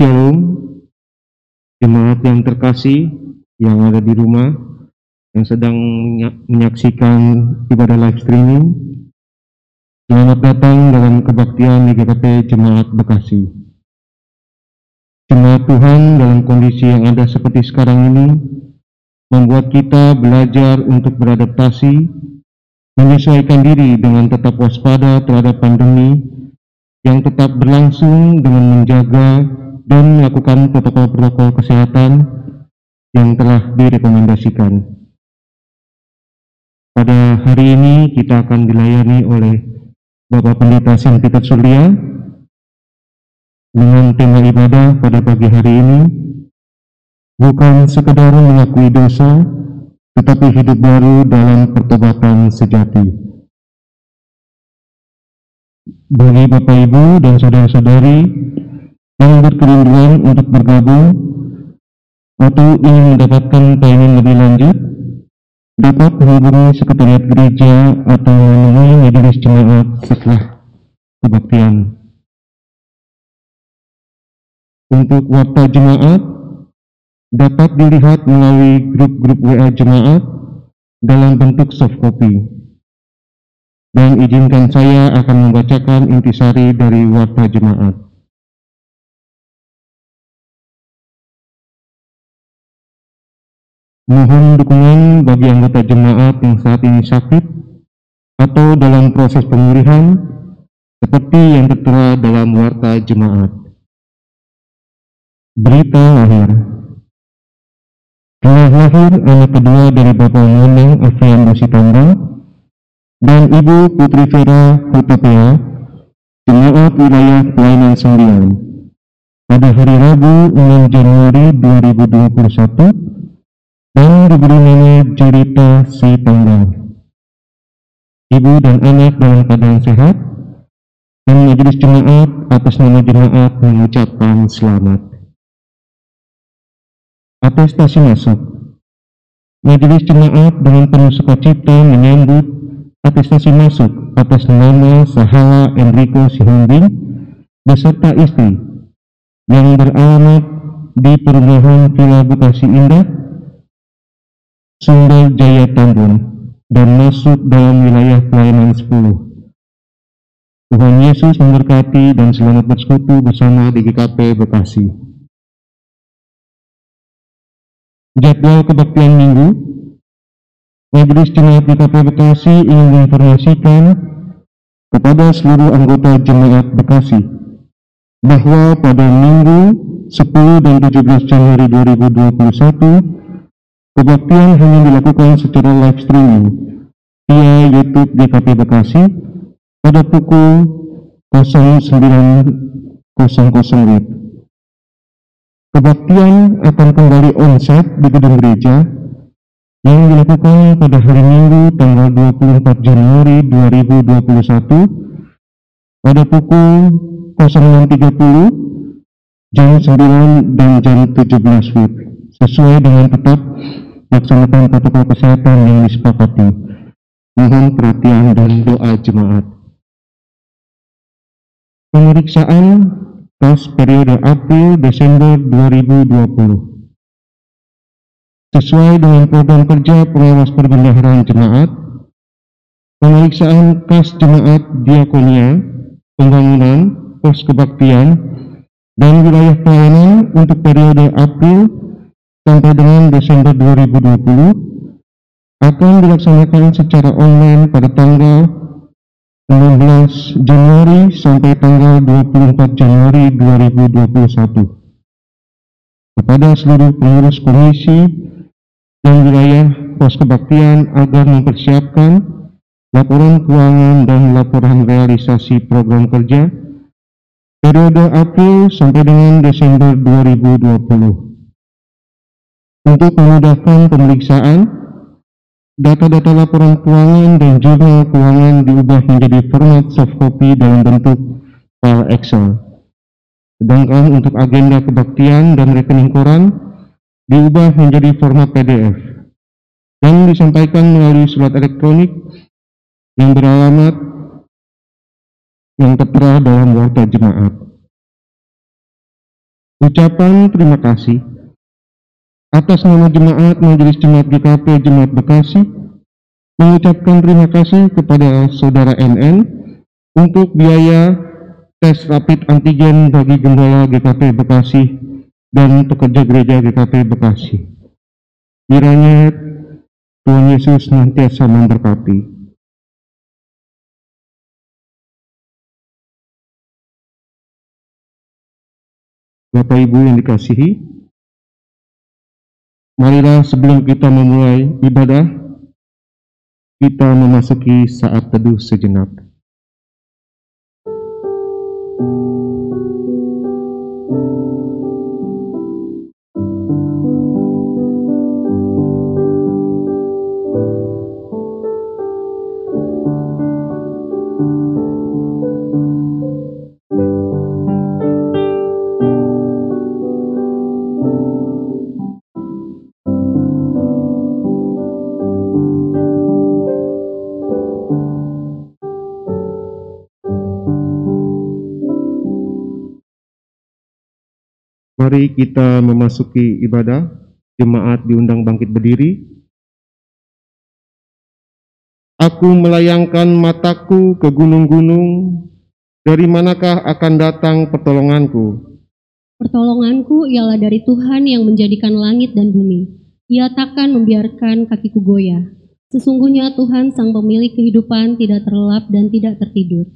Shalom, jemaat yang terkasih yang ada di rumah, yang sedang menyaksikan ibadah live streaming. Selamat datang dalam kebaktian di GKP Jemaat Bekasi. Jemaat Tuhan dalam kondisi yang ada seperti sekarang ini, membuat kita belajar untuk beradaptasi, menyesuaikan diri dengan tetap waspada terhadap pandemi, yang tetap berlangsung dengan menjaga dan melakukan protokol-protokol kesehatan yang telah direkomendasikan. Pada hari ini kita akan dilayani oleh Bapak Pendeta Sin Peter Surya dengan tema ibadah pada pagi hari ini bukan sekedar mengakui dosa tetapi hidup baru dalam pertobatan sejati. Bagi Bapak Ibu dan saudara-saudari yang berkerinduan untuk bergabung atau ingin mendapatkan pelayanan lebih lanjut, dapat menghubungi sekretariat gereja atau menemui majelis jemaat setelah kebaktian. Untuk warta jemaat, dapat dilihat melalui grup-grup WA jemaat dalam bentuk soft copy. Dan izinkan saya akan membacakan intisari dari warta jemaat. Mohon dukungan bagi anggota jemaat yang saat ini sakit atau dalam proses pemulihan seperti yang tertera dalam warta jemaat. Berita lahir Telah lahir anak kedua dari Bapak Muneng Afian Musitamba dan Ibu Putri Vera Hutapea, jemaat wilayah pelayanan sembilan pada hari Rabu 6 Januari 2021 dan diberi nama cerita si tanggal. Ibu dan anak dalam keadaan sehat, dan majelis jemaat atas nama jemaat mengucapkan selamat. Atestasi masuk. Majelis jemaat dengan penuh sukacita menyambut atestasi masuk atas nama Sahala Enrico Sihombing beserta istri yang beralamat di perumahan Villa Bekasi Indah, Sumber Jaya Tambun dan masuk dalam wilayah pelayanan 10. Tuhan Yesus memberkati dan selamat bersekutu bersama di GKP Bekasi. Jadwal kebaktian minggu Majelis Jemaat GKP Bekasi ingin menginformasikan kepada seluruh anggota Jemaat Bekasi bahwa pada minggu 10 dan 17 Januari 2021 Kebaktian hanya dilakukan secara live streaming via YouTube GKP Bekasi pada pukul 09.00 WIB. Kebaktian akan kembali onsite di gedung gereja yang dilakukan pada hari Minggu tanggal 24 Januari 2021 pada pukul 06.30 jam 9 dan jam 17 WIB sesuai dengan tetap laksanakan protokol kesehatan yang disepakati. Mohon perhatian dan doa jemaat. Pemeriksaan kas periode April-Desember 2020. Sesuai dengan program kerja pengawas perbendaharaan jemaat, pemeriksaan kas jemaat diakonia, pembangunan, pos kebaktian, dan wilayah pelayanan untuk periode April sampai dengan Desember 2020 akan dilaksanakan secara online pada tanggal 16 Januari sampai tanggal 24 Januari 2021 kepada seluruh pengurus komisi dan wilayah pos kebaktian agar mempersiapkan laporan keuangan dan laporan realisasi program kerja periode April sampai dengan Desember 2020. Untuk memudahkan pemeriksaan, data-data laporan keuangan dan jurnal keuangan diubah menjadi format soft copy dalam bentuk file Excel. Sedangkan untuk agenda kebaktian dan rekening koran diubah menjadi format PDF dan disampaikan melalui surat elektronik yang beralamat yang tertera dalam warta jemaat. Ucapan terima kasih atas nama jemaat Majelis Jemaat GKP Jemaat Bekasi mengucapkan terima kasih kepada Saudara NN untuk biaya tes rapid antigen bagi gembala GKP Bekasi dan pekerja gereja GKP Bekasi. Kiranya Tuhan Yesus senantiasa memberkati. Bapak Ibu yang dikasihi, marilah sebelum kita memulai ibadah, kita memasuki saat teduh sejenak. Mari kita memasuki ibadah. Jemaat diundang bangkit berdiri. Aku melayangkan mataku ke gunung-gunung. Dari manakah akan datang pertolonganku? Pertolonganku ialah dari Tuhan yang menjadikan langit dan bumi. Ia takkan membiarkan kakiku goyah. Sesungguhnya Tuhan sang pemilik kehidupan tidak terlelap dan tidak tertidur.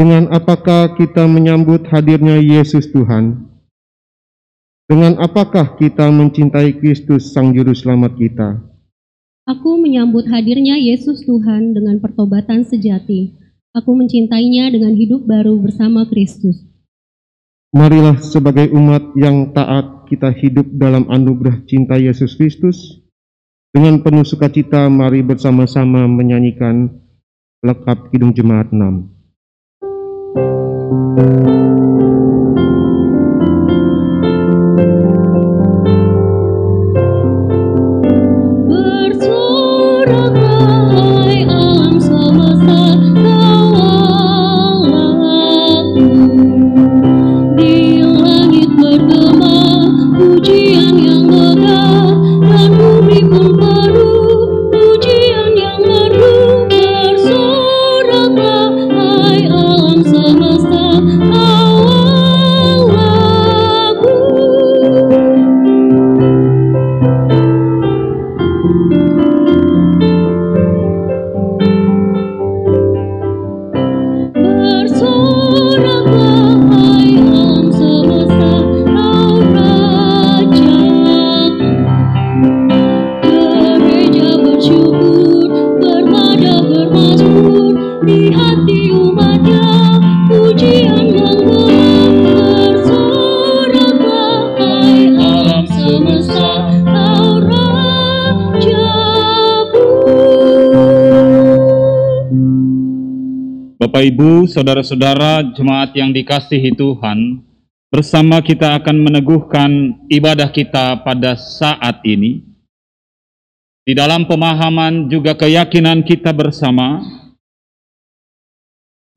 Dengan apakah kita menyambut hadirnya Yesus Tuhan? Dengan apakah kita mencintai Kristus Sang Juru Selamat kita? Aku menyambut hadirnya Yesus Tuhan dengan pertobatan sejati. Aku mencintainya dengan hidup baru bersama Kristus. Marilah sebagai umat yang taat kita hidup dalam anugerah cinta Yesus Kristus. Dengan penuh sukacita mari bersama-sama menyanyikan lekap Kidung Jemaat 6. Bapak Ibu, saudara-saudara jemaat yang dikasihi Tuhan, bersama kita akan meneguhkan ibadah kita pada saat ini. Di dalam pemahaman juga keyakinan kita bersama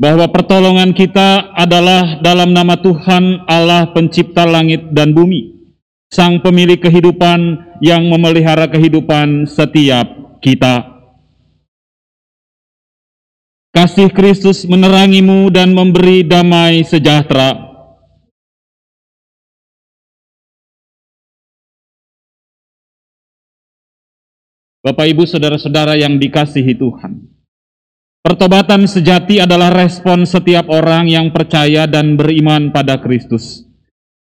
bahwa pertolongan kita adalah dalam nama Tuhan Allah pencipta langit dan bumi, Sang pemilik kehidupan yang memelihara kehidupan setiap kita. Kasih Kristus menerangimu dan memberi damai sejahtera. Bapak, Ibu, saudara-saudara yang dikasihi Tuhan, pertobatan sejati adalah respon setiap orang yang percaya dan beriman pada Kristus.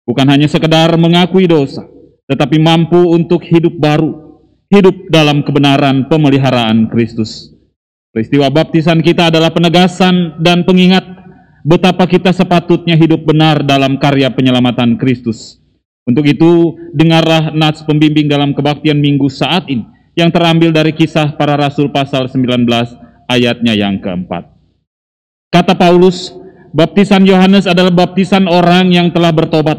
Bukan hanya sekedar mengakui dosa, tetapi mampu untuk hidup baru, hidup dalam kebenaran pemeliharaan Kristus. Peristiwa baptisan kita adalah penegasan dan pengingat betapa kita sepatutnya hidup benar dalam karya penyelamatan Kristus. Untuk itu, dengarlah nats pembimbing dalam kebaktian minggu saat ini yang terambil dari kisah para rasul pasal 19 ayatnya yang keempat. Kata Paulus, baptisan Yohanes adalah baptisan orang yang telah bertobat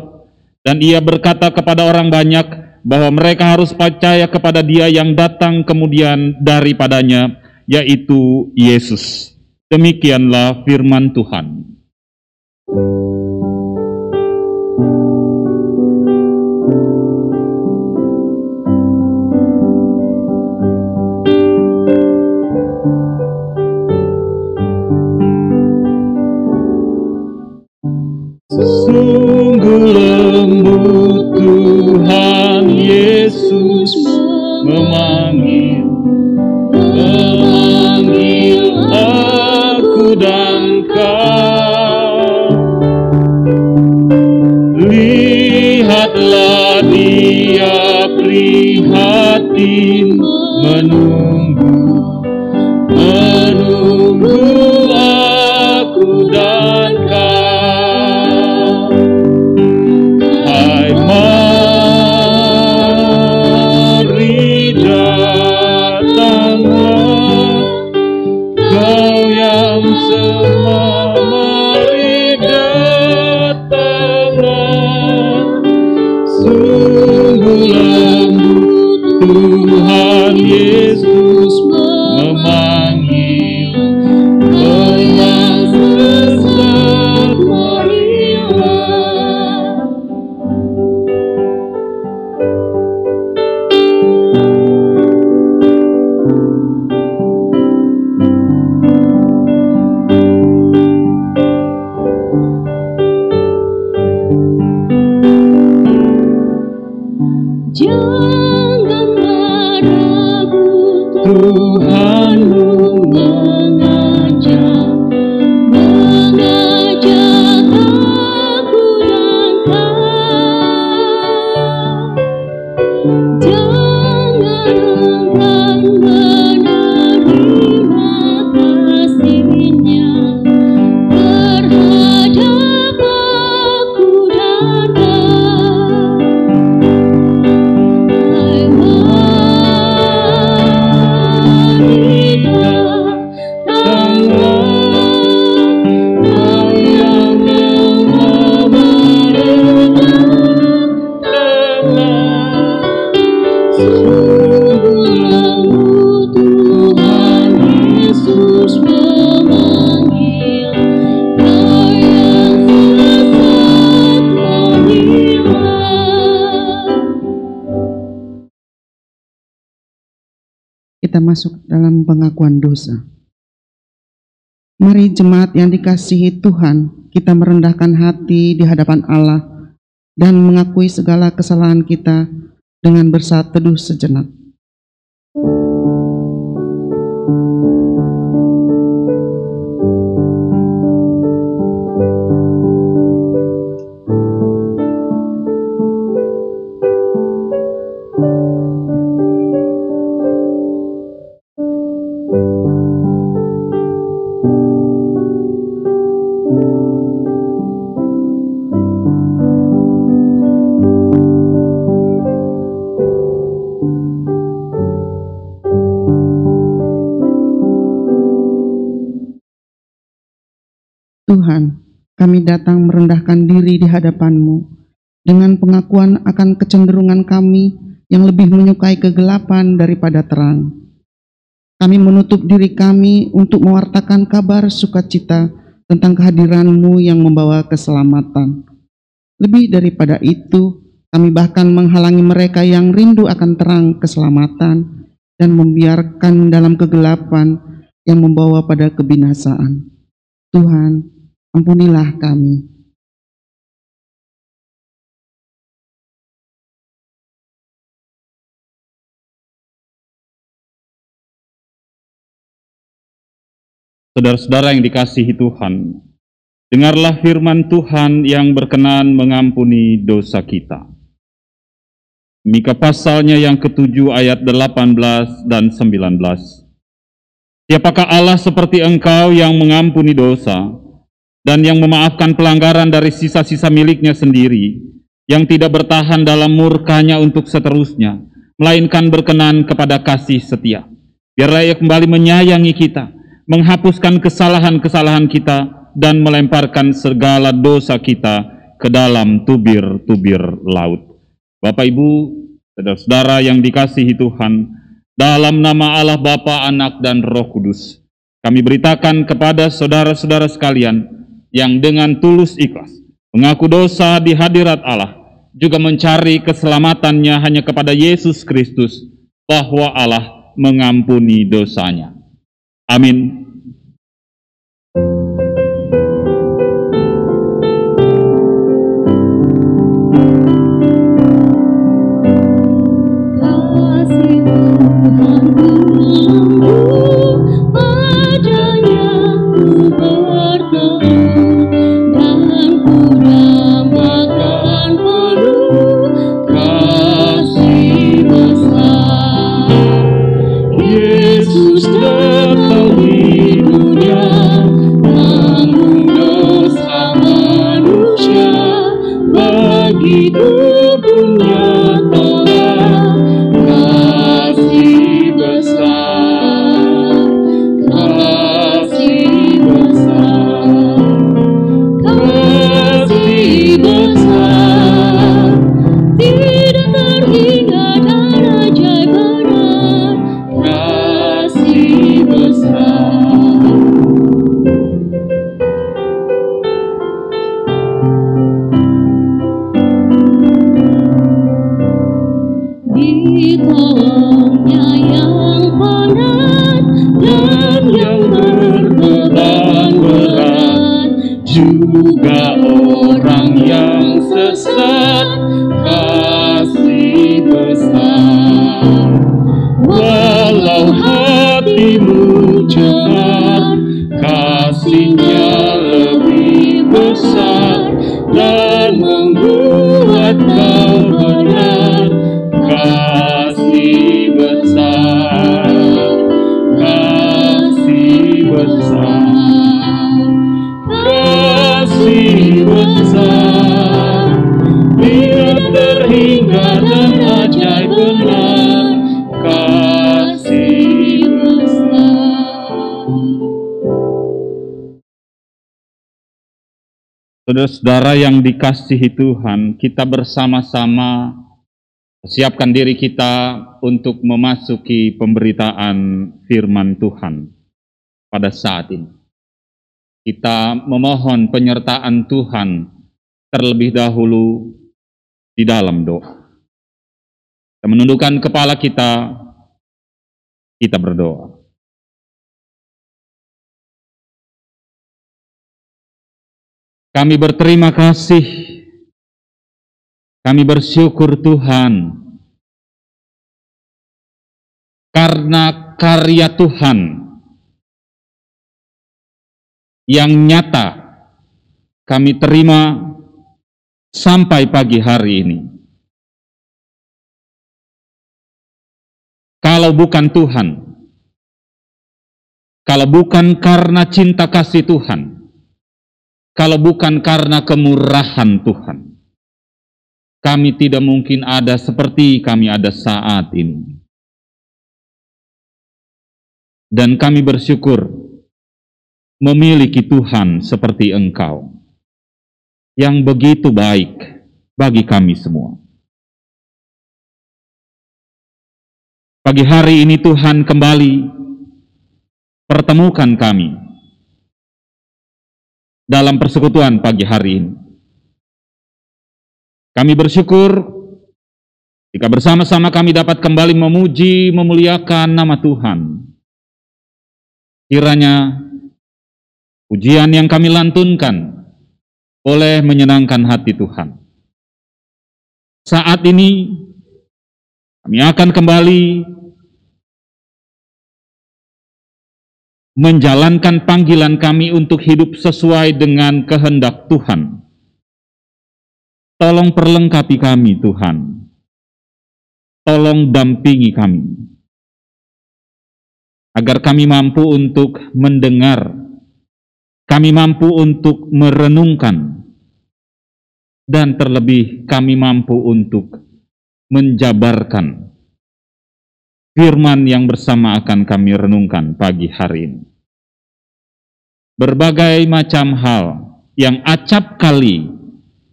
dan ia berkata kepada orang banyak bahwa mereka harus percaya kepada dia yang datang kemudian daripadanya yaitu Yesus. Demikianlah firman Tuhan. ती dosa. Mari jemaat yang dikasihi Tuhan, kita merendahkan hati di hadapan Allah dan mengakui segala kesalahan kita dengan bersaat teduh sejenak. Yang lebih menyukai kegelapan daripada terang. Kami menutup diri kami untuk mewartakan kabar sukacita tentang kehadiran-Mu yang membawa keselamatan. Lebih daripada itu, kami bahkan menghalangi mereka yang rindu akan terang keselamatan dan membiarkan dalam kegelapan yang membawa pada kebinasaan. Tuhan, ampunilah kami. Saudara-saudara yang dikasihi Tuhan, dengarlah firman Tuhan yang berkenan mengampuni dosa kita. Mika pasalnya yang ketujuh ayat 18 dan 19. Siapakah Allah seperti engkau yang mengampuni dosa dan yang memaafkan pelanggaran dari sisa-sisa miliknya sendiri, yang tidak bertahan dalam murkanya untuk seterusnya, melainkan berkenan kepada kasih setia. Biarlah ia kembali menyayangi kita, menghapuskan kesalahan-kesalahan kita, dan melemparkan segala dosa kita ke dalam tubir-tubir laut. Bapak Ibu, saudara-saudara yang dikasihi Tuhan, dalam nama Allah Bapa, Anak, dan Roh Kudus, kami beritakan kepada saudara-saudara sekalian yang dengan tulus ikhlas mengaku dosa di hadirat Allah, juga mencari keselamatannya hanya kepada Yesus Kristus, bahwa Allah mengampuni dosanya. Amin. Saudara-saudara yang dikasihi Tuhan, kita bersama-sama siapkan diri kita untuk memasuki pemberitaan firman Tuhan pada saat ini. Kita memohon penyertaan Tuhan terlebih dahulu di dalam doa. Kita menundukkan kepala kita, kita berdoa. Kami berterima kasih, kami bersyukur Tuhan, karena karya Tuhan yang nyata kami terima sampai pagi hari ini. Kalau bukan Tuhan, kalau bukan karena cinta kasih Tuhan, kalau bukan karena kemurahan Tuhan, kami tidak mungkin ada seperti kami ada saat ini. Dan kami bersyukur memiliki Tuhan seperti Engkau yang begitu baik bagi kami semua. Pagi hari ini Tuhan kembali pertemukan kami dalam persekutuan pagi hari ini. Kami bersyukur jika bersama-sama kami dapat kembali memuji, memuliakan nama Tuhan. Kiranya ujian yang kami lantunkan boleh menyenangkan hati Tuhan. Saat ini kami akan kembali menjalankan panggilan kami untuk hidup sesuai dengan kehendak Tuhan. Tolong perlengkapi kami, Tuhan. Tolong dampingi kami. Agar kami mampu untuk mendengar, kami mampu untuk merenungkan, dan terlebih kami mampu untuk menjabarkan firman yang bersama akan kami renungkan pagi hari ini berbagai macam hal yang acap kali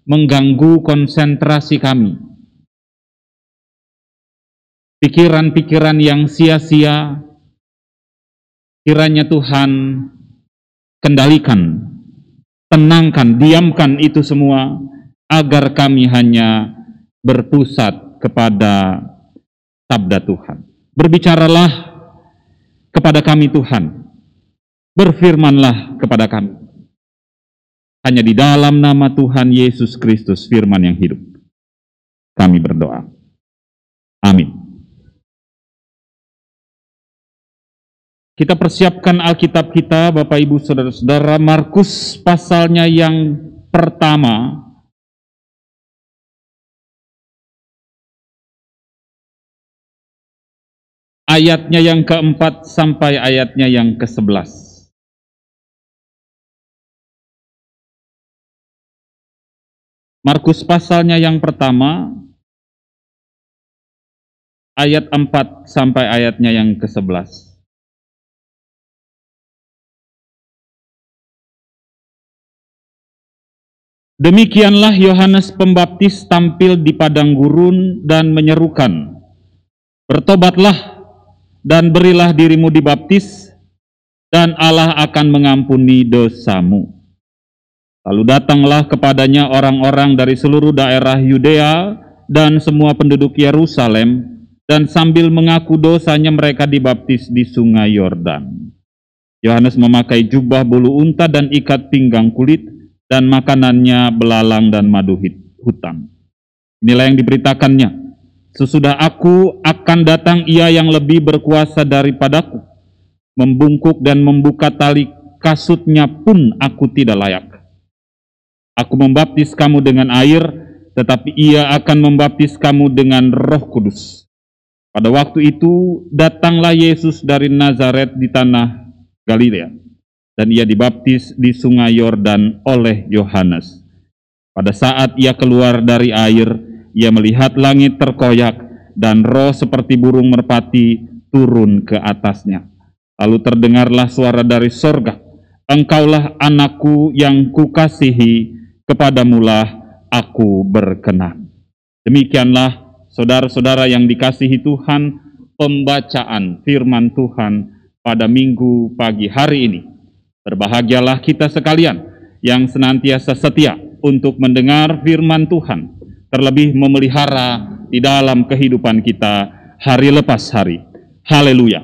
mengganggu konsentrasi kami. Pikiran-pikiran yang sia-sia, kiranya Tuhan kendalikan, tenangkan, diamkan itu semua, agar kami hanya berpusat kepada sabda Tuhan. Berbicaralah kepada kami Tuhan, berfirmanlah kepada kami. Hanya di dalam nama Tuhan Yesus Kristus firman yang hidup. Kami berdoa. Amin. Kita persiapkan Alkitab kita, Bapak Ibu Saudara-saudara, Markus pasalnya yang pertama, ayatnya yang keempat sampai ayatnya yang ke-11. Markus pasalnya yang pertama, ayat 4 sampai ayatnya yang ke-11. Demikianlah Yohanes Pembaptis tampil di padang gurun dan menyerukan, Bertobatlah dan berilah dirimu dibaptis, dan Allah akan mengampuni dosamu. Lalu datanglah kepadanya orang-orang dari seluruh daerah Yudea dan semua penduduk Yerusalem, dan sambil mengaku dosanya mereka dibaptis di sungai Yordan. Yohanes memakai jubah bulu unta dan ikat pinggang kulit, dan makanannya belalang dan madu hutan. Inilah yang diberitakannya. Sesudah aku akan datang ia yang lebih berkuasa daripadaku. Membungkuk dan membuka tali kasutnya pun aku tidak layak. Aku membaptis kamu dengan air, tetapi ia akan membaptis kamu dengan roh kudus. Pada waktu itu datanglah Yesus dari Nazaret di tanah Galilea dan ia dibaptis di sungai Yordan oleh Yohanes. Pada saat ia keluar dari air, ia melihat langit terkoyak dan roh seperti burung merpati turun ke atasnya. Lalu terdengarlah suara dari sorga, Engkaulah anakku yang kukasihi, kepadamulah aku berkenan. Demikianlah saudara-saudara yang dikasihi Tuhan, pembacaan firman Tuhan pada minggu pagi hari ini. Berbahagialah kita sekalian yang senantiasa setia untuk mendengar firman Tuhan, terlebih memelihara di dalam kehidupan kita hari lepas hari. Haleluya!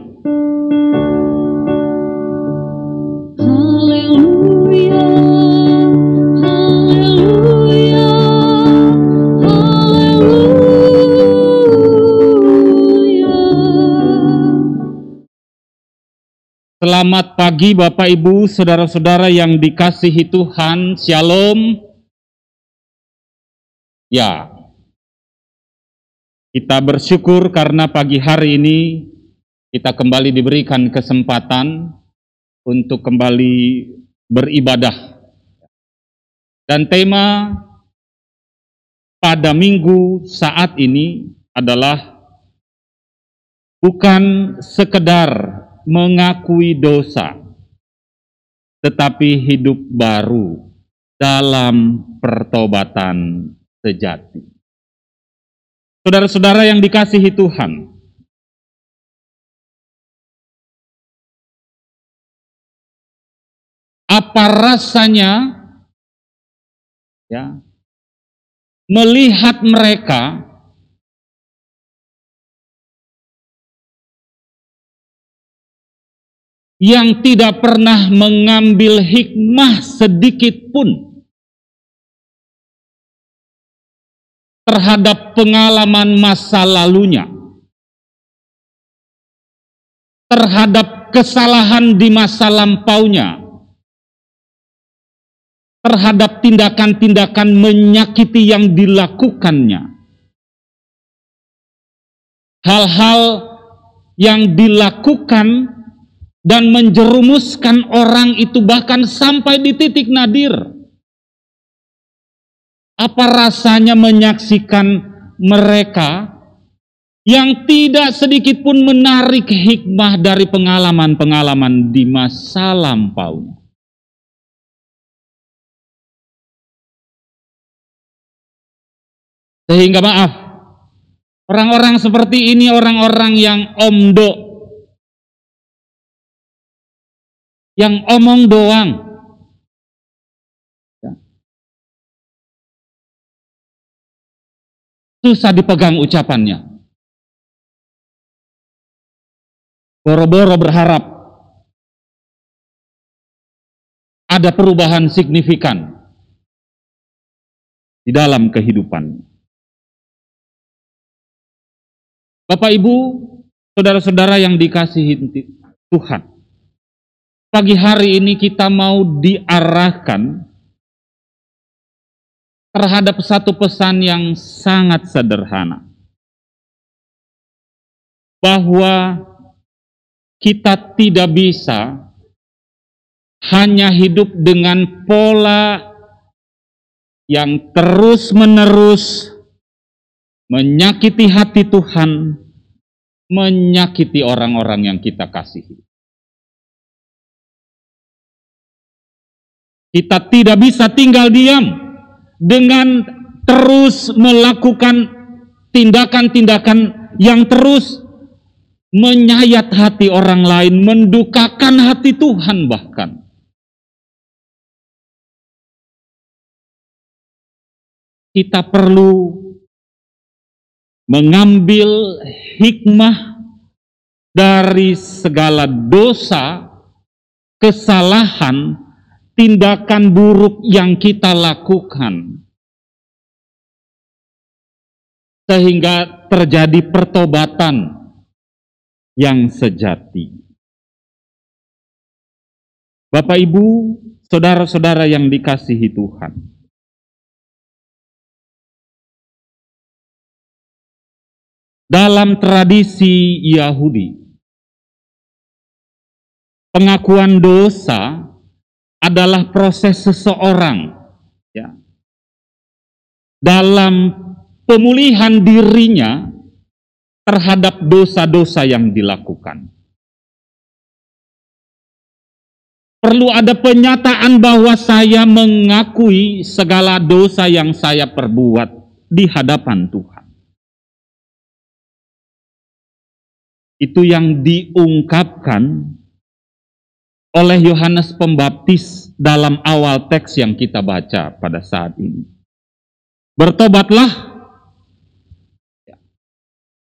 Selamat pagi Bapak Ibu, saudara-saudara yang dikasihi Tuhan. Shalom. Ya. Kita bersyukur karena pagi hari ini kita kembali diberikan kesempatan untuk kembali beribadah. Dan tema pada minggu saat ini adalah bukan sekedar mengakui dosa, tetapi hidup baru dalam pertobatan sejati. Saudara-saudara yang dikasihi Tuhan, apa rasanya ya melihat mereka yang tidak pernah mengambil hikmah sedikit pun terhadap pengalaman masa lalunya, terhadap kesalahan di masa lampaunya, terhadap tindakan-tindakan menyakiti yang dilakukannya. Hal-hal yang dilakukan dan menjerumuskan orang itu bahkan sampai di titik nadir. Apa rasanya menyaksikan mereka yang tidak sedikit pun menarik hikmah dari pengalaman-pengalaman di masa lampaunya. Sehingga maaf, orang-orang seperti ini orang-orang yang omdo yang omong doang. Susah dipegang ucapannya. Boro-boro berharap ada perubahan signifikan di dalam kehidupan. Bapak Ibu, saudara-saudara yang dikasihi Tuhan. Pagi hari ini kita mau diarahkan terhadap satu pesan yang sangat sederhana. Bahwa kita tidak bisa hanya hidup dengan pola yang terus-menerus menyakiti hati Tuhan, menyakiti orang-orang yang kita kasihi. Kita tidak bisa tinggal diam dengan terus melakukan tindakan-tindakan yang terus menyayat hati orang lain, mendukakan hati Tuhan bahkan. Kita perlu mengambil hikmah dari segala dosa, kesalahan, tindakan buruk yang kita lakukan. Sehingga terjadi pertobatan yang sejati. Bapak Ibu, saudara-saudara yang dikasihi Tuhan. Dalam tradisi Yahudi, pengakuan dosa adalah proses seseorang ya, dalam pemulihan dirinya terhadap dosa-dosa yang dilakukan. Perlu ada penyataan bahwa saya mengakui segala dosa yang saya perbuat di hadapan Tuhan. Itu yang diungkapkan oleh Yohanes Pembaptis dalam awal teks yang kita baca pada saat ini. Bertobatlah,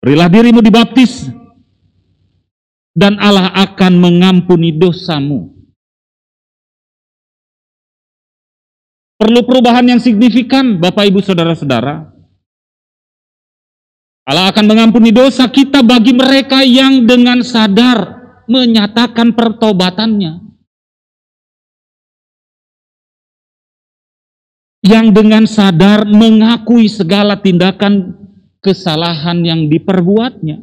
berilah dirimu dibaptis, dan Allah akan mengampuni dosamu. Perlu perubahan yang signifikan, Bapak, Ibu, Saudara-saudara. Allah akan mengampuni dosa kita bagi mereka yang dengan sadar menyatakan pertobatannya. Yang dengan sadar mengakui segala tindakan kesalahan yang diperbuatnya.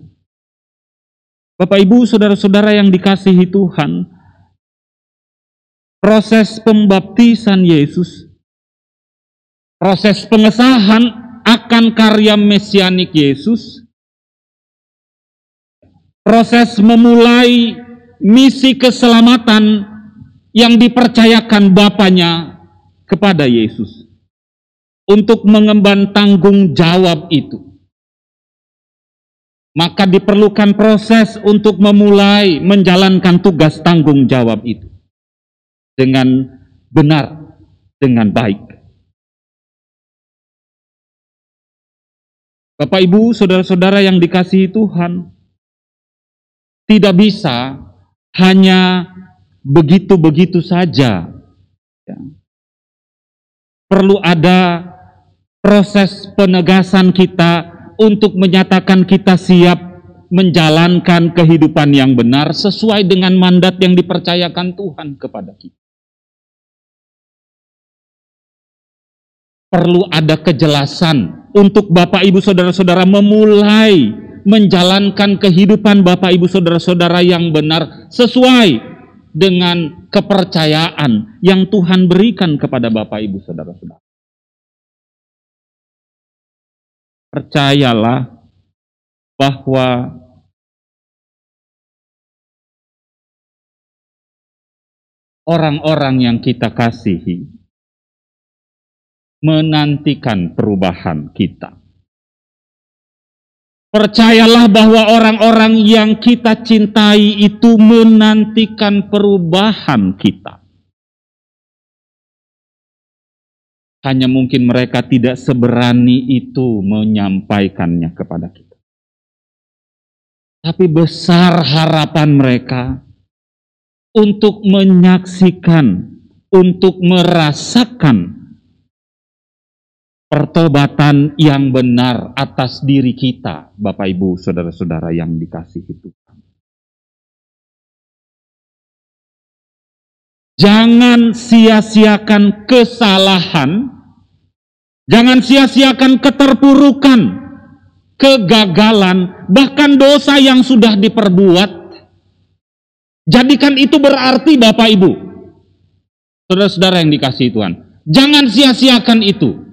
Bapak Ibu, saudara-saudara yang dikasihi Tuhan, proses pembaptisan Yesus, proses pengesahan akan karya mesianik Yesus, proses memulai misi keselamatan yang dipercayakan Bapaknya kepada Yesus untuk mengemban tanggung jawab itu. Maka diperlukan proses untuk memulai menjalankan tugas tanggung jawab itu dengan benar, dengan baik. Bapak, Ibu, saudara-saudara yang dikasihi Tuhan, tidak bisa hanya begitu-begitu saja. Ya. Perlu ada proses penegasan kita untuk menyatakan kita siap menjalankan kehidupan yang benar sesuai dengan mandat yang dipercayakan Tuhan kepada kita. Perlu ada kejelasan untuk Bapak, Ibu, Saudara-saudara memulai menjalankan kehidupan Bapak Ibu Saudara-saudara yang benar sesuai dengan kepercayaan yang Tuhan berikan kepada Bapak Ibu Saudara-saudara. Percayalah bahwa orang-orang yang kita kasihi menantikan perubahan kita. Percayalah bahwa orang-orang yang kita cintai itu menantikan perubahan kita. Hanya mungkin mereka tidak seberani itu menyampaikannya kepada kita. Tapi besar harapan mereka untuk menyaksikan, untuk merasakan pertobatan yang benar atas diri kita, Bapak Ibu, saudara-saudara yang dikasihi Tuhan. Jangan sia-siakan kesalahan, jangan sia-siakan keterpurukan, kegagalan, bahkan dosa yang sudah diperbuat. Jadikan itu berarti Bapak Ibu, saudara-saudara yang dikasihi Tuhan. Jangan sia-siakan itu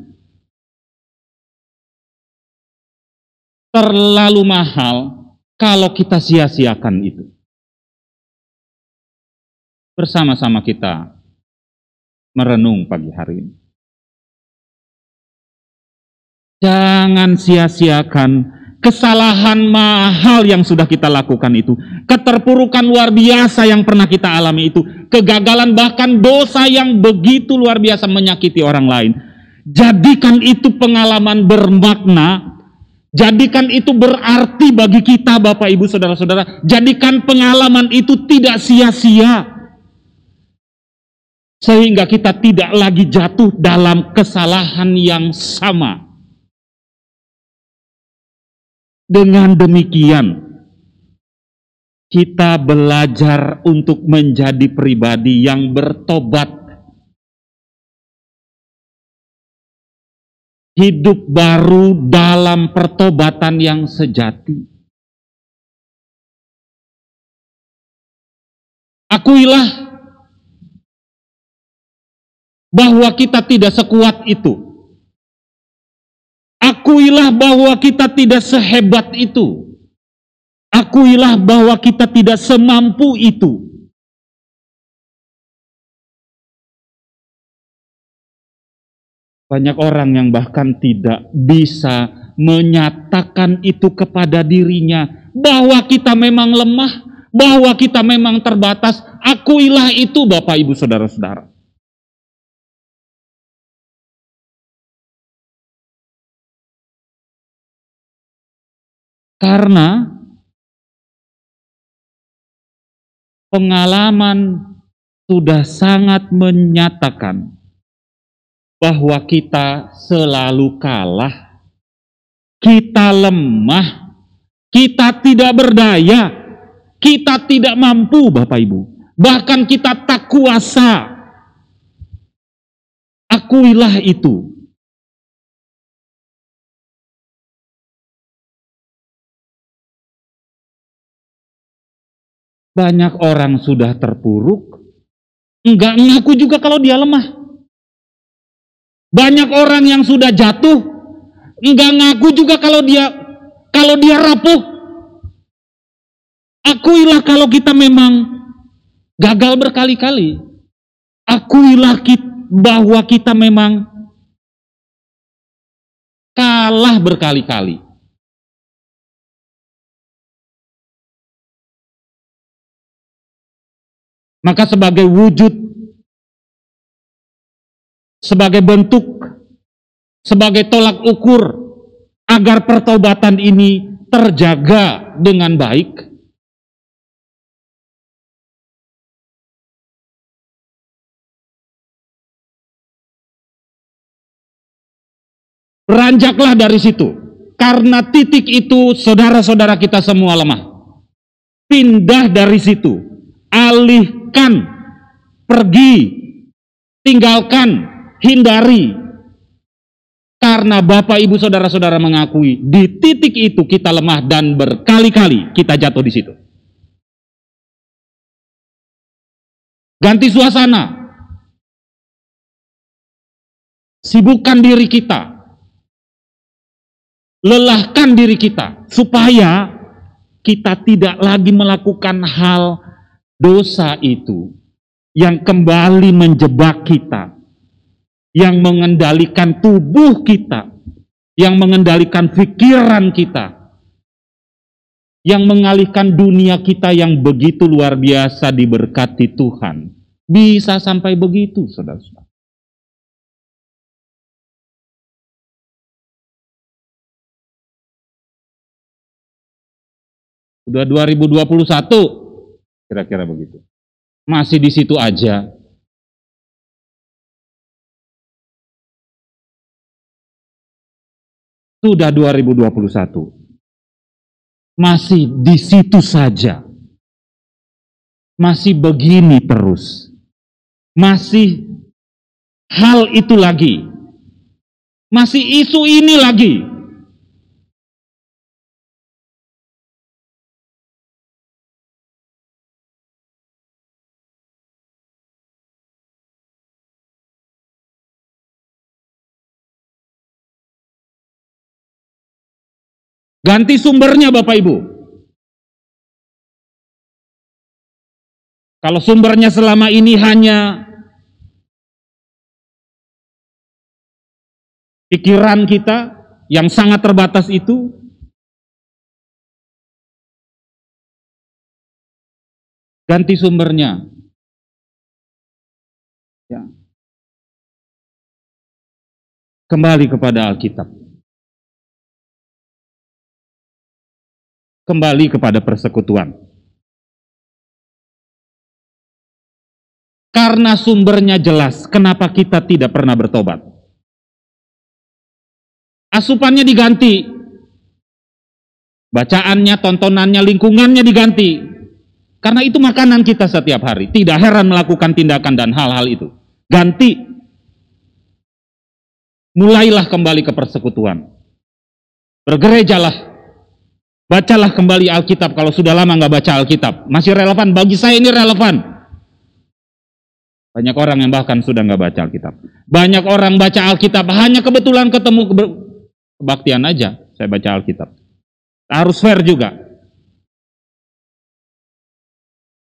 terlalu mahal kalau kita sia-siakan itu. Bersama-sama kita merenung pagi hari ini. Jangan sia-siakan kesalahan mahal yang sudah kita lakukan itu, keterpurukan luar biasa yang pernah kita alami itu, kegagalan bahkan dosa yang begitu luar biasa menyakiti orang lain. Jadikan itu pengalaman bermakna, jadikan itu berarti bagi kita Bapak Ibu Saudara-saudara, jadikan pengalaman itu tidak sia-sia. Sehingga kita tidak lagi jatuh dalam kesalahan yang sama. Dengan demikian, kita belajar untuk menjadi pribadi yang bertobat. Hidup baru dalam pertobatan yang sejati. Akuilah bahwa kita tidak sekuat itu Akuilah bahwa kita tidak sehebat itu. Akuilah bahwa kita tidak semampu itu. Banyak orang yang bahkan tidak bisa menyatakan itu kepada dirinya bahwa kita memang lemah, bahwa kita memang terbatas. Akuilah itu Bapak Ibu Saudara-saudara. Karena pengalaman sudah sangat menyatakan bahwa kita selalu kalah, kita lemah, kita tidak berdaya, kita tidak mampu, Bapak Ibu, bahkan kita tak kuasa. Akuilah itu. Banyak orang sudah terpuruk, enggak ngaku juga kalau dia lemah. Banyak orang yang sudah jatuh, enggak ngaku juga kalau dia kalau dia rapuh. Akuilah kalau kita memang gagal berkali-kali. Akuilah bahwa kita memang kalah berkali-kali. Maka sebagai wujud, sebagai bentuk, sebagai tolak ukur agar pertobatan ini terjaga dengan baik, Beranjaklah dari situ. Karena titik itu saudara-saudara kita semua lemah. Pindah dari situ. Alih tinggalkan, pergi, tinggalkan, hindari. Karena Bapak Ibu Saudara-saudara mengakui di titik itu kita lemah dan berkali-kali kita jatuh di situ. Ganti suasana. Sibukkan diri kita. Lelahkan diri kita supaya kita tidak lagi melakukan hal dosa itu yang kembali menjebak kita, yang mengendalikan tubuh kita, yang mengendalikan pikiran kita, yang mengalihkan dunia kita yang begitu luar biasa diberkati Tuhan. Bisa sampai begitu, saudara-saudara. Sudah 2021, Kira-kira begitu. Masih di situ aja. Sudah 2021. Masih di situ saja. Masih begini terus. Masih hal itu lagi. Masih isu ini lagi. Ganti sumbernya Bapak Ibu. Kalau sumbernya selama ini hanya pikiran kita yang sangat terbatas itu, ganti sumbernya. Ya. Kembali kepada Alkitab. Kembali kepada persekutuan. Karena sumbernya jelas, kenapa kita tidak pernah bertobat? Asupannya diganti. Bacaannya, tontonannya, lingkungannya diganti. Karena itu makanan kita setiap hari. Tidak heran melakukan tindakan dan hal-hal itu. Ganti. Mulailah kembali ke persekutuan. Bergerejalah. Bacalah kembali Alkitab kalau sudah lama nggak baca Alkitab. Masih relevan? Bagi saya ini relevan. Banyak orang yang bahkan sudah nggak baca Alkitab. Banyak orang baca Alkitab hanya kebetulan ketemu kebaktian aja. Saya baca Alkitab. Harus fair juga.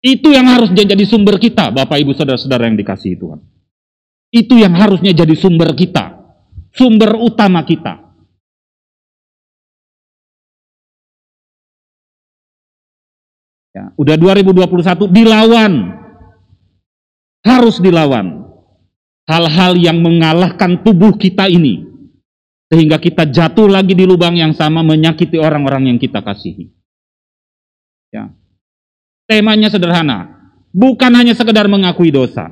Itu yang harus jadi sumber kita, Bapak Ibu Saudara-saudara yang dikasihi Tuhan. Itu yang harusnya jadi sumber kita, sumber utama kita. Ya, udah 2021 dilawan. Harus dilawan. Hal-hal yang mengalahkan tubuh kita ini. Sehingga kita jatuh lagi di lubang yang sama menyakiti orang-orang yang kita kasihi. Ya. Temanya sederhana. Bukan hanya sekedar mengakui dosa.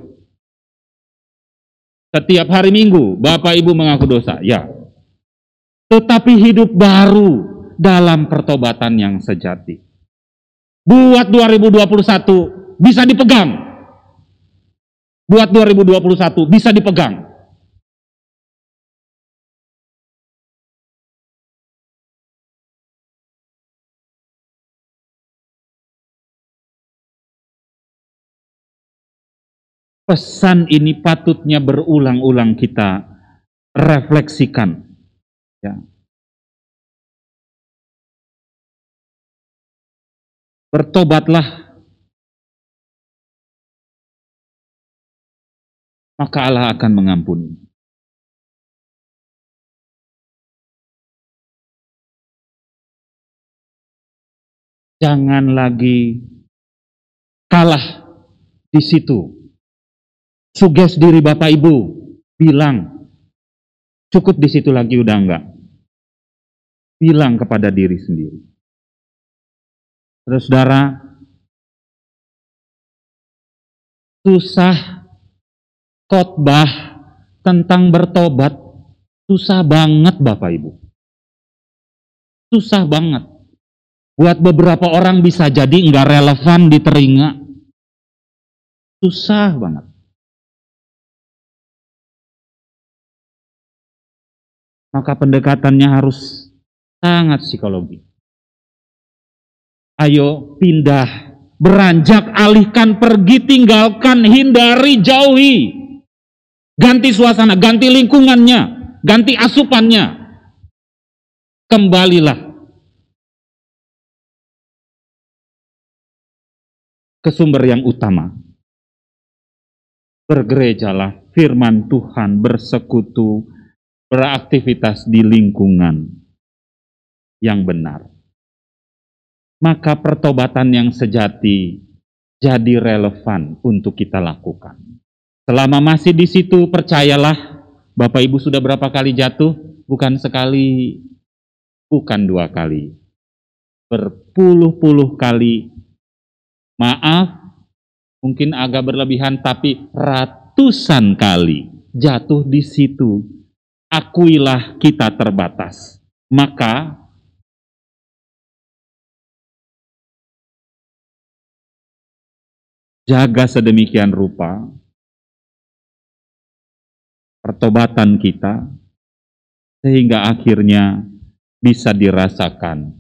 Setiap hari Minggu Bapak Ibu mengaku dosa, ya. Tetapi hidup baru dalam pertobatan yang sejati. Buat 2021 bisa dipegang. Buat 2021 bisa dipegang. Pesan ini patutnya berulang-ulang kita refleksikan. Ya. Bertobatlah, maka Allah akan mengampuni. Jangan lagi kalah di situ suges diri Bapak Ibu, bilang, cukup di situ lagi udah enggak. Bilang kepada diri sendiri. Terus saudara, susah khotbah tentang bertobat, susah banget Bapak Ibu. Susah banget. Buat beberapa orang bisa jadi enggak relevan di telinga. Susah banget. maka pendekatannya harus sangat psikologi. Ayo pindah, beranjak, alihkan, pergi, tinggalkan, hindari, jauhi. Ganti suasana, ganti lingkungannya, ganti asupannya. Kembalilah ke sumber yang utama. Bergerejalah, firman Tuhan, bersekutu, beraktivitas di lingkungan yang benar. Maka pertobatan yang sejati jadi relevan untuk kita lakukan. Selama masih di situ, percayalah, Bapak Ibu sudah berapa kali jatuh? Bukan sekali, bukan dua kali. Berpuluh-puluh kali. Maaf, mungkin agak berlebihan, tapi ratusan kali jatuh di situ akuilah kita terbatas. Maka jaga sedemikian rupa pertobatan kita sehingga akhirnya bisa dirasakan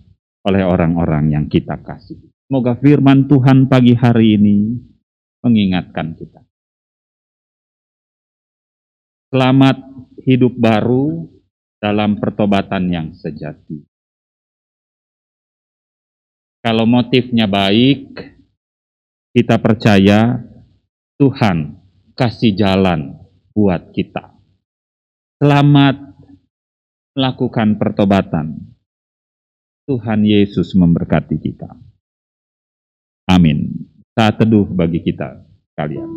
oleh orang-orang yang kita kasih. Semoga firman Tuhan pagi hari ini mengingatkan kita. Selamat hidup baru dalam pertobatan yang sejati. Kalau motifnya baik, kita percaya Tuhan kasih jalan buat kita. Selamat melakukan pertobatan. Tuhan Yesus memberkati kita. Amin. Saat teduh bagi kita kalian.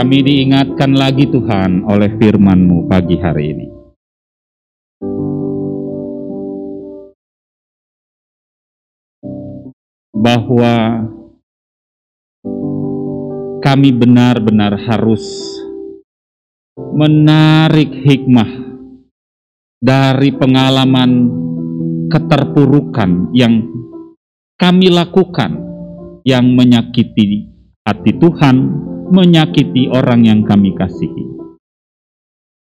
Kami diingatkan lagi Tuhan oleh firman-Mu pagi hari ini. Bahwa kami benar-benar harus menarik hikmah dari pengalaman keterpurukan yang kami lakukan yang menyakiti hati Tuhan, menyakiti orang yang kami kasihi.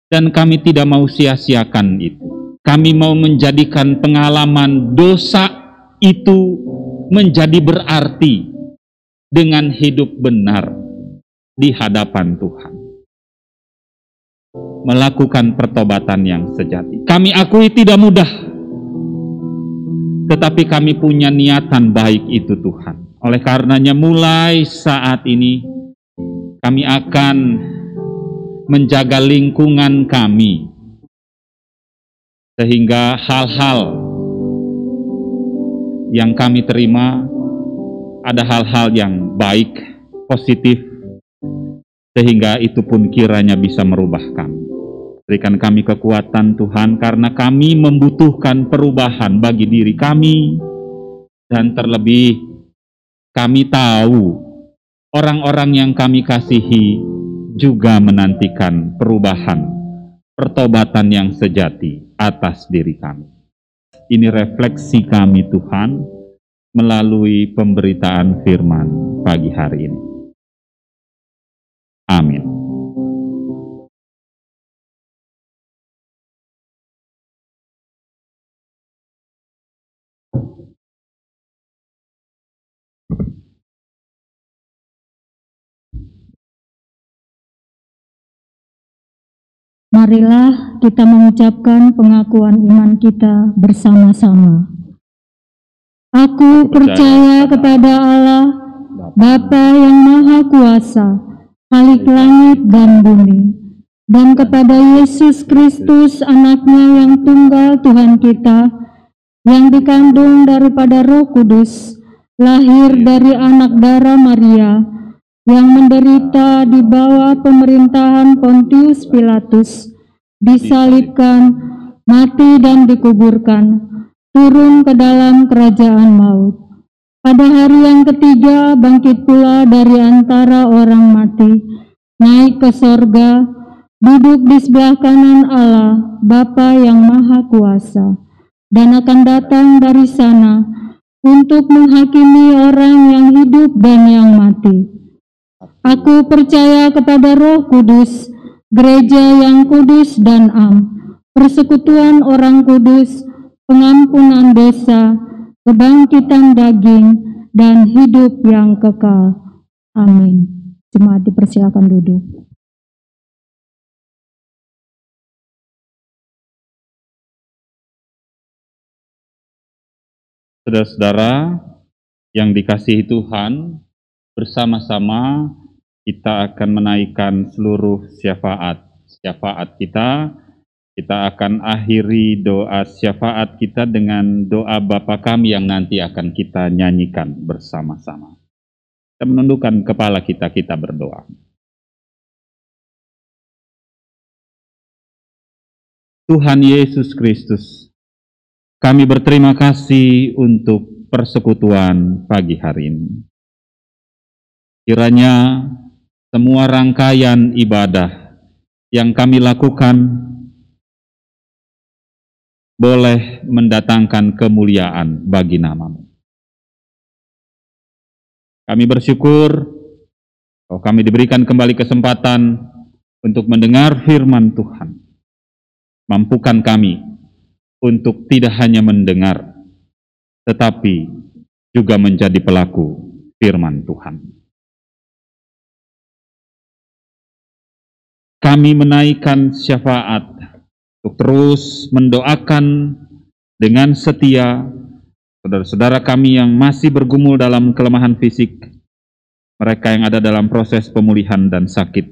Dan kami tidak mau sia-siakan itu. Kami mau menjadikan pengalaman dosa itu menjadi berarti dengan hidup benar di hadapan Tuhan. Melakukan pertobatan yang sejati. Kami akui tidak mudah, tetapi kami punya niatan baik itu Tuhan. Oleh karenanya mulai saat ini kami akan menjaga lingkungan kami sehingga hal-hal yang kami terima ada hal-hal yang baik, positif, sehingga itu pun kiranya bisa merubah kami. Berikan kami kekuatan Tuhan karena kami membutuhkan perubahan bagi diri kami dan terlebih kami tahu orang-orang yang kami kasihi juga menantikan perubahan, pertobatan yang sejati atas diri kami. Ini refleksi kami Tuhan melalui pemberitaan firman pagi hari ini. Amin. Marilah kita mengucapkan pengakuan iman kita bersama-sama. Aku percaya kepada Allah, Bapa yang Maha Kuasa, Khalik langit dan bumi, dan kepada Yesus Kristus anaknya yang tunggal Tuhan kita, yang dikandung daripada roh kudus, lahir dari anak darah Maria, yang menderita di bawah pemerintahan Pontius Pilatus, disalibkan, mati dan dikuburkan, turun ke dalam kerajaan maut. Pada hari yang ketiga bangkit pula dari antara orang mati, naik ke sorga, duduk di sebelah kanan Allah, Bapa yang Maha Kuasa, dan akan datang dari sana untuk menghakimi orang yang hidup dan yang mati. Aku percaya kepada Roh Kudus, gereja yang kudus dan am, persekutuan orang kudus, pengampunan dosa, kebangkitan daging, dan hidup yang kekal. Amin. Jemaat dipersilakan duduk. Saudara-saudara yang dikasihi Tuhan, bersama-sama kita akan menaikkan seluruh syafaat. Syafaat kita, kita akan akhiri doa syafaat kita dengan doa Bapa kami yang nanti akan kita nyanyikan bersama-sama. Kita menundukkan kepala kita, kita berdoa. Tuhan Yesus Kristus, kami berterima kasih untuk persekutuan pagi hari ini. Kiranya semua rangkaian ibadah yang kami lakukan boleh mendatangkan kemuliaan bagi namamu. Kami bersyukur bahwa kami diberikan kembali kesempatan untuk mendengar firman Tuhan. Mampukan kami untuk tidak hanya mendengar, tetapi juga menjadi pelaku firman Tuhan. Kami menaikkan syafaat untuk terus mendoakan dengan setia saudara-saudara kami yang masih bergumul dalam kelemahan fisik, mereka yang ada dalam proses pemulihan dan sakit.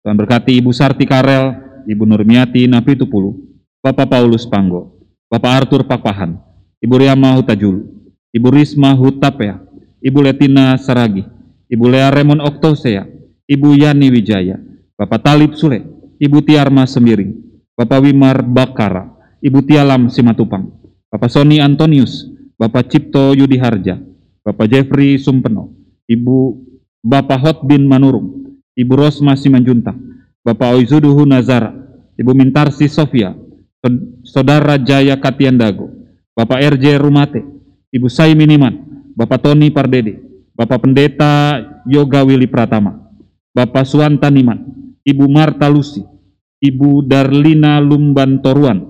Tuhan berkati Ibu Sarti Karel, Ibu Nurmiati Napitupulu, Bapak Paulus Panggo, Bapak Arthur Pakpahan, Ibu Riama Hutajulu, Ibu Risma Hutapea, Ibu Letina Saragi, Ibu Lea Remon Oktosea, Ibu Yani Wijaya, Bapak Talib Sule, Ibu Tiarma Sembiring, Bapak Wimar Bakara, Ibu Tialam Simatupang, Bapak Sony Antonius, Bapak Cipto Yudi Harja, Bapak Jeffrey Sumpeno, Ibu Bapak Hotbin Manurung, Ibu Rosma Simanjuntak, Bapak Oizuduhu Nazara, Ibu Mintarsi Sofia, Saudara Jaya Katiandago, Bapak RJ Rumate, Ibu Sai Miniman, Bapak Tony Pardede, Bapak Pendeta Yoga Willy Pratama, Bapak Suwanta Niman, Ibu Marta Lusi, Ibu Darlina Lumban Toruan,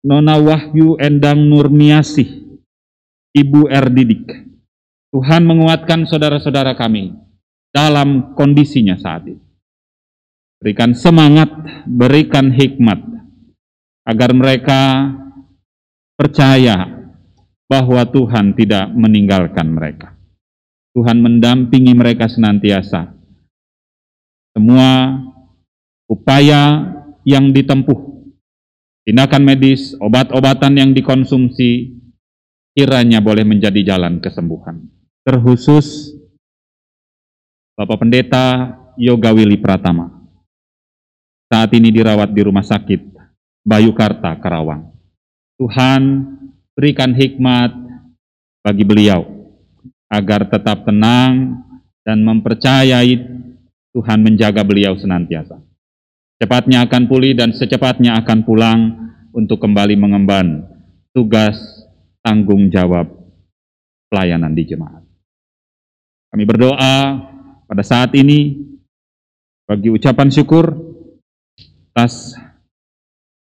Nona Wahyu Endang Nurmiasih, Ibu Erdidik. Tuhan menguatkan saudara-saudara kami dalam kondisinya saat ini. Berikan semangat, berikan hikmat, agar mereka percaya bahwa Tuhan tidak meninggalkan mereka. Tuhan mendampingi mereka senantiasa. Semua upaya yang ditempuh, tindakan medis, obat-obatan yang dikonsumsi, kiranya boleh menjadi jalan kesembuhan. Terkhusus Bapak Pendeta Yoga Willy Pratama. Saat ini dirawat di Rumah Sakit Bayu Karta, Karawang. Tuhan berikan hikmat bagi beliau agar tetap tenang dan mempercayai Tuhan menjaga beliau senantiasa. Cepatnya akan pulih dan secepatnya akan pulang untuk kembali mengemban tugas tanggung jawab pelayanan di jemaat. Kami berdoa pada saat ini bagi ucapan syukur atas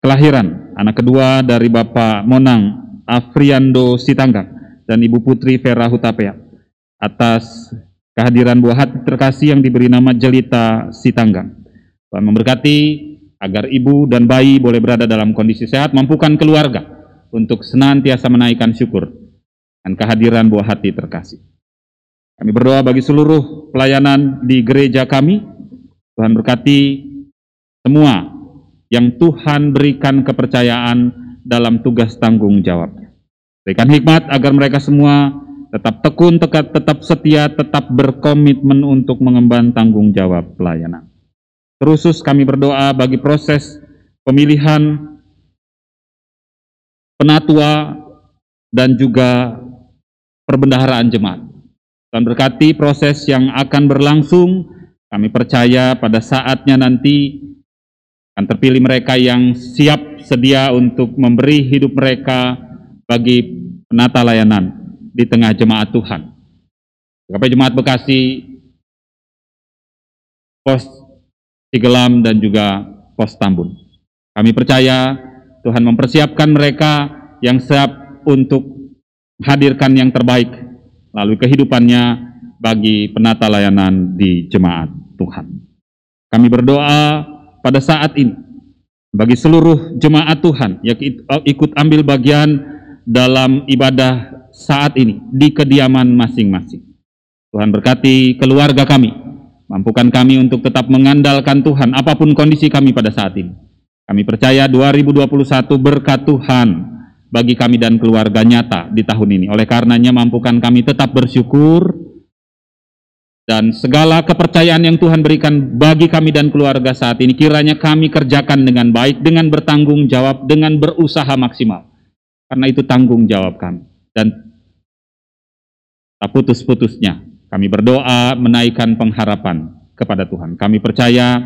kelahiran anak kedua dari Bapak Monang Afriando Sitanggang dan Ibu Putri Vera Hutapea atas kehadiran buah hati terkasih yang diberi nama Jelita Sitanggang. Tuhan memberkati agar ibu dan bayi boleh berada dalam kondisi sehat, mampukan keluarga untuk senantiasa menaikkan syukur dan kehadiran buah hati terkasih. Kami berdoa bagi seluruh pelayanan di gereja kami. Tuhan berkati semua yang Tuhan berikan kepercayaan dalam tugas tanggung jawab. Berikan hikmat agar mereka semua tetap tekun, tetap, tetap setia, tetap berkomitmen untuk mengemban tanggung jawab pelayanan. Terusus kami berdoa bagi proses pemilihan penatua dan juga perbendaharaan jemaat. Dan berkati proses yang akan berlangsung, kami percaya pada saatnya nanti akan terpilih mereka yang siap sedia untuk memberi hidup mereka bagi penata layanan di tengah jemaat Tuhan. KP Jemaat Bekasi, Pos Cigelam dan juga Pos Tambun. Kami percaya Tuhan mempersiapkan mereka yang siap untuk hadirkan yang terbaik lalu kehidupannya bagi penata layanan di jemaat Tuhan. Kami berdoa pada saat ini bagi seluruh jemaat Tuhan yang ikut ambil bagian dalam ibadah saat ini di kediaman masing-masing. Tuhan berkati keluarga kami, mampukan kami untuk tetap mengandalkan Tuhan apa pun kondisi kami pada saat ini. Kami percaya 2021 berkat Tuhan bagi kami dan keluarga nyata di tahun ini. Oleh karenanya mampukan kami tetap bersyukur, dan segala kepercayaan yang Tuhan berikan bagi kami dan keluarga saat ini kiranya kami kerjakan dengan baik, dengan bertanggung jawab, dengan berusaha maksimal. Karena itu tanggung jawab kami. Dan putus-putusnya kami berdoa menaikkan pengharapan kepada Tuhan. Kami percaya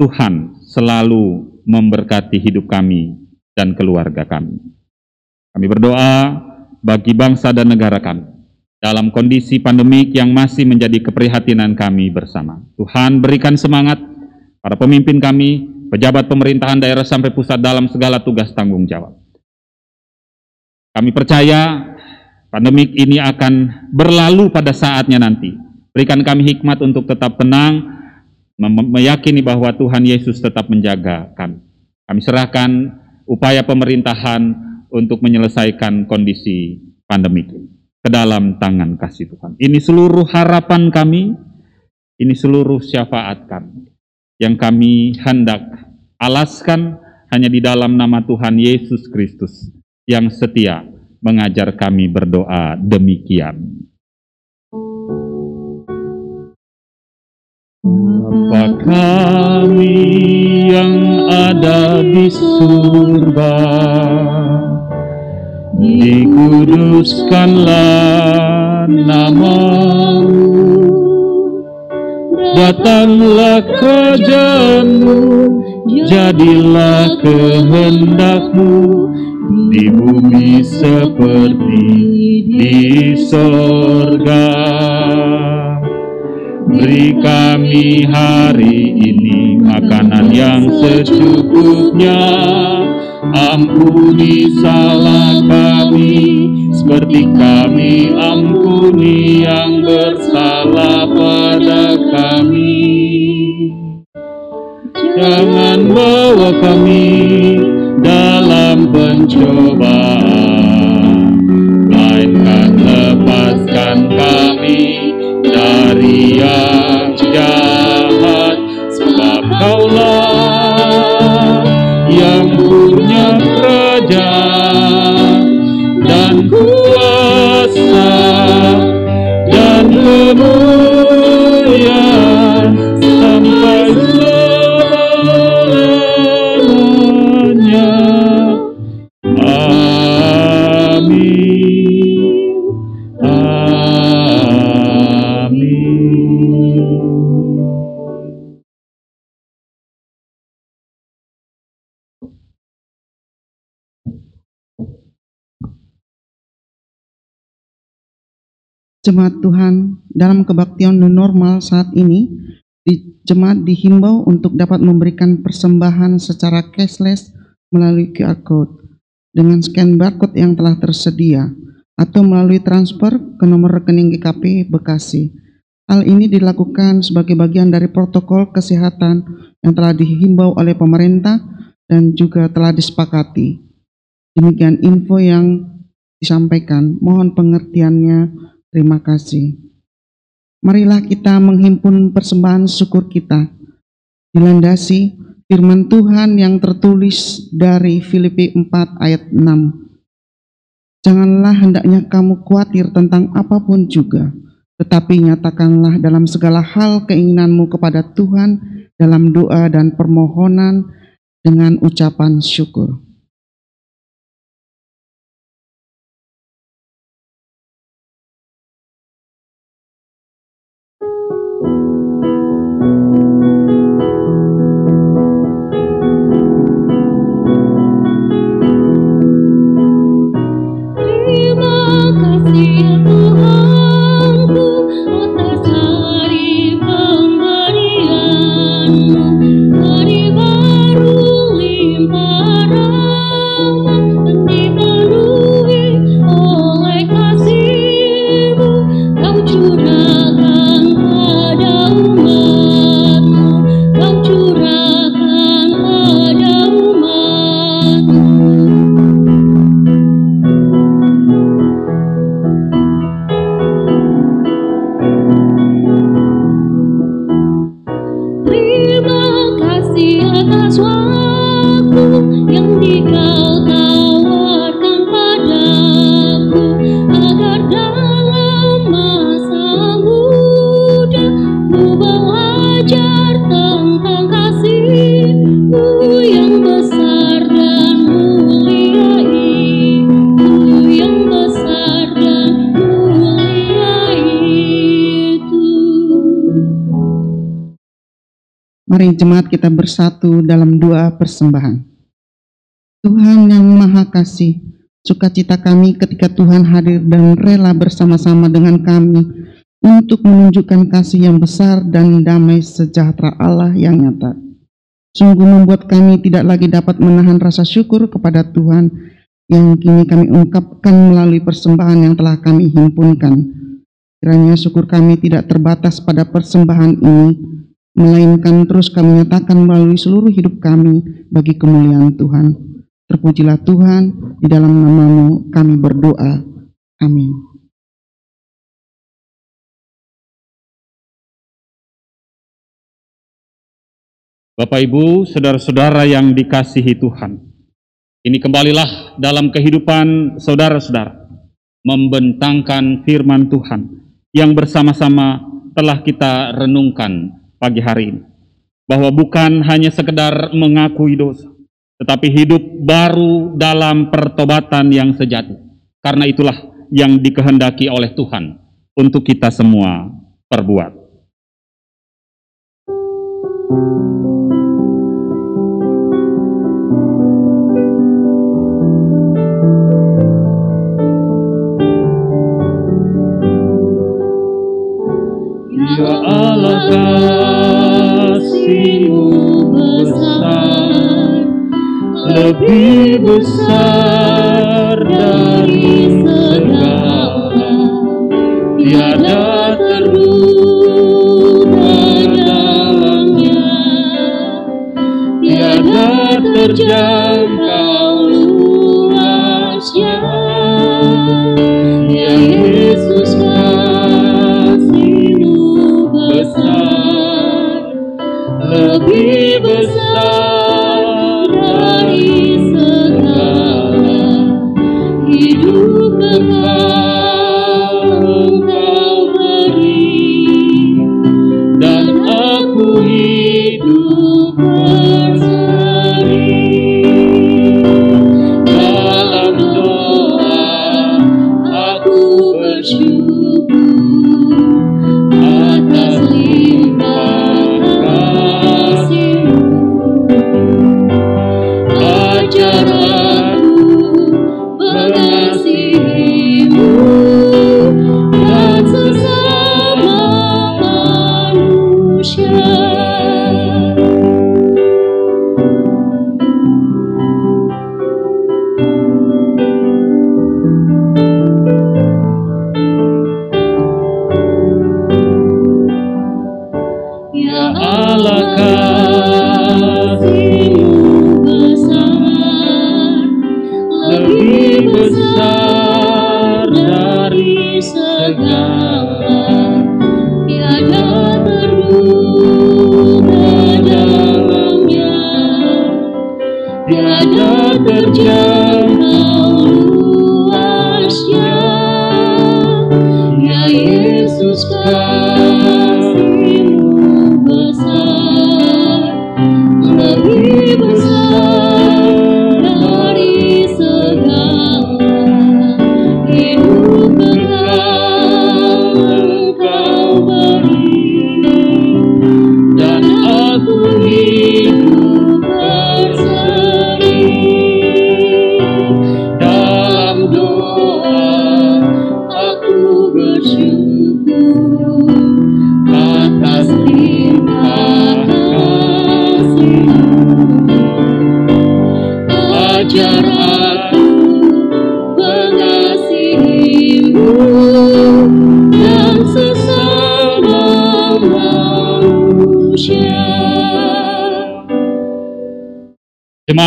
Tuhan selalu memberkati hidup kami dan keluarga kami. Kami berdoa bagi bangsa dan negara kami dalam kondisi pandemik yang masih menjadi keprihatinan kami bersama. Tuhan berikan semangat para pemimpin kami, pejabat pemerintahan daerah sampai pusat dalam segala tugas tanggung jawab. Kami percaya pandemik ini akan berlalu pada saatnya nanti. Berikan kami hikmat untuk tetap tenang, meyakini bahwa Tuhan Yesus tetap menjagakan. Kami serahkan upaya pemerintahan untuk menyelesaikan kondisi pandemik ke dalam tangan kasih Tuhan. Ini seluruh harapan kami, ini seluruh syafaat kami yang kami hendak alaskan hanya di dalam nama Tuhan Yesus Kristus yang setia mengajar kami berdoa demikian. Bapa kami yang ada di surga, dikuduskanlah namamu, datanglah kerajaanmu, jadilah kehendakmu di bumi seperti di sorga. Beri kami hari ini makanan yang secukupnya. Ampuni salah kami seperti kami ampuni yang bersalah pada kami. Jangan bawa kami dalam pencobaan, Jemaat Tuhan, dalam kebaktian new normal saat ini, di jemaat dihimbau untuk dapat memberikan persembahan secara cashless melalui QR code dengan scan barcode yang telah tersedia atau melalui transfer ke nomor rekening GKP Bekasi. Hal ini dilakukan sebagai bagian dari protokol kesehatan yang telah dihimbau oleh pemerintah dan juga telah disepakati. Demikian info yang disampaikan. Mohon pengertiannya. Terima kasih. Marilah kita menghimpun persembahan syukur kita. Dilandasi firman Tuhan yang tertulis dari Filipi 4 ayat 6. Janganlah hendaknya kamu khawatir tentang apa pun juga, tetapi nyatakanlah dalam segala hal keinginanmu kepada Tuhan dalam doa dan permohonan dengan ucapan syukur. Jemaat kita bersatu dalam doa persembahan. Tuhan yang Maha Kasih, sukacita kami ketika Tuhan hadir dan rela bersama-sama dengan kami untuk menunjukkan kasih yang besar dan damai sejahtera Allah yang nyata. Sungguh membuat kami tidak lagi dapat menahan rasa syukur kepada Tuhan yang kini kami ungkapkan melalui persembahan yang telah kami himpunkan. Kiranya syukur kami tidak terbatas pada persembahan ini, melainkan terus kami nyatakan melalui seluruh hidup kami bagi kemuliaan Tuhan. Terpujilah Tuhan, di dalam namamu kami berdoa. Amin. Bapak Ibu, saudara-saudara yang dikasihi Tuhan. Ini kembalilah dalam kehidupan saudara-saudara membentangkan firman Tuhan yang bersama-sama telah kita renungkan pagi hari ini. Bahwa bukan hanya sekedar mengakui dosa, tetapi hidup baru dalam pertobatan yang sejati. Karena itulah yang dikehendaki oleh Tuhan untuk kita semua perbuat. Ya Allah kasihmu besar Lebih besar dari segala Tiada terduga dalamnya Tiada terjangkau luasnya. Ya Yesus Lebih besar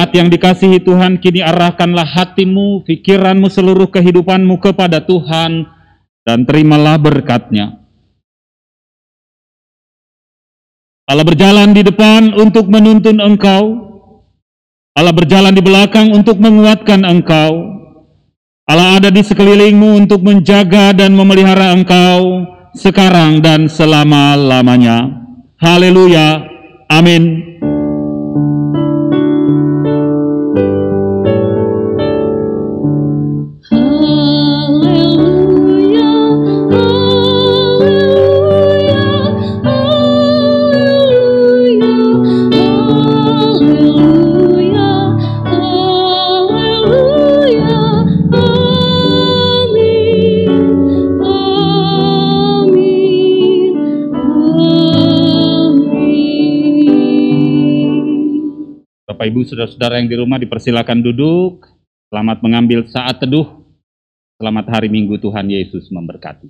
Jemaat yang dikasihi Tuhan, kini arahkanlah hatimu, pikiranmu, seluruh kehidupanmu kepada Tuhan, dan terimalah berkatnya. Allah berjalan di depan untuk menuntun engkau. Allah berjalan di belakang untuk menguatkan engkau. Allah ada di sekelilingmu untuk menjaga dan memelihara engkau sekarang dan selama-lamanya. Haleluya. Amin. Saudara-saudara yang di rumah dipersilakan duduk. Selamat mengambil saat teduh. Selamat hari Minggu Tuhan Yesus memberkati.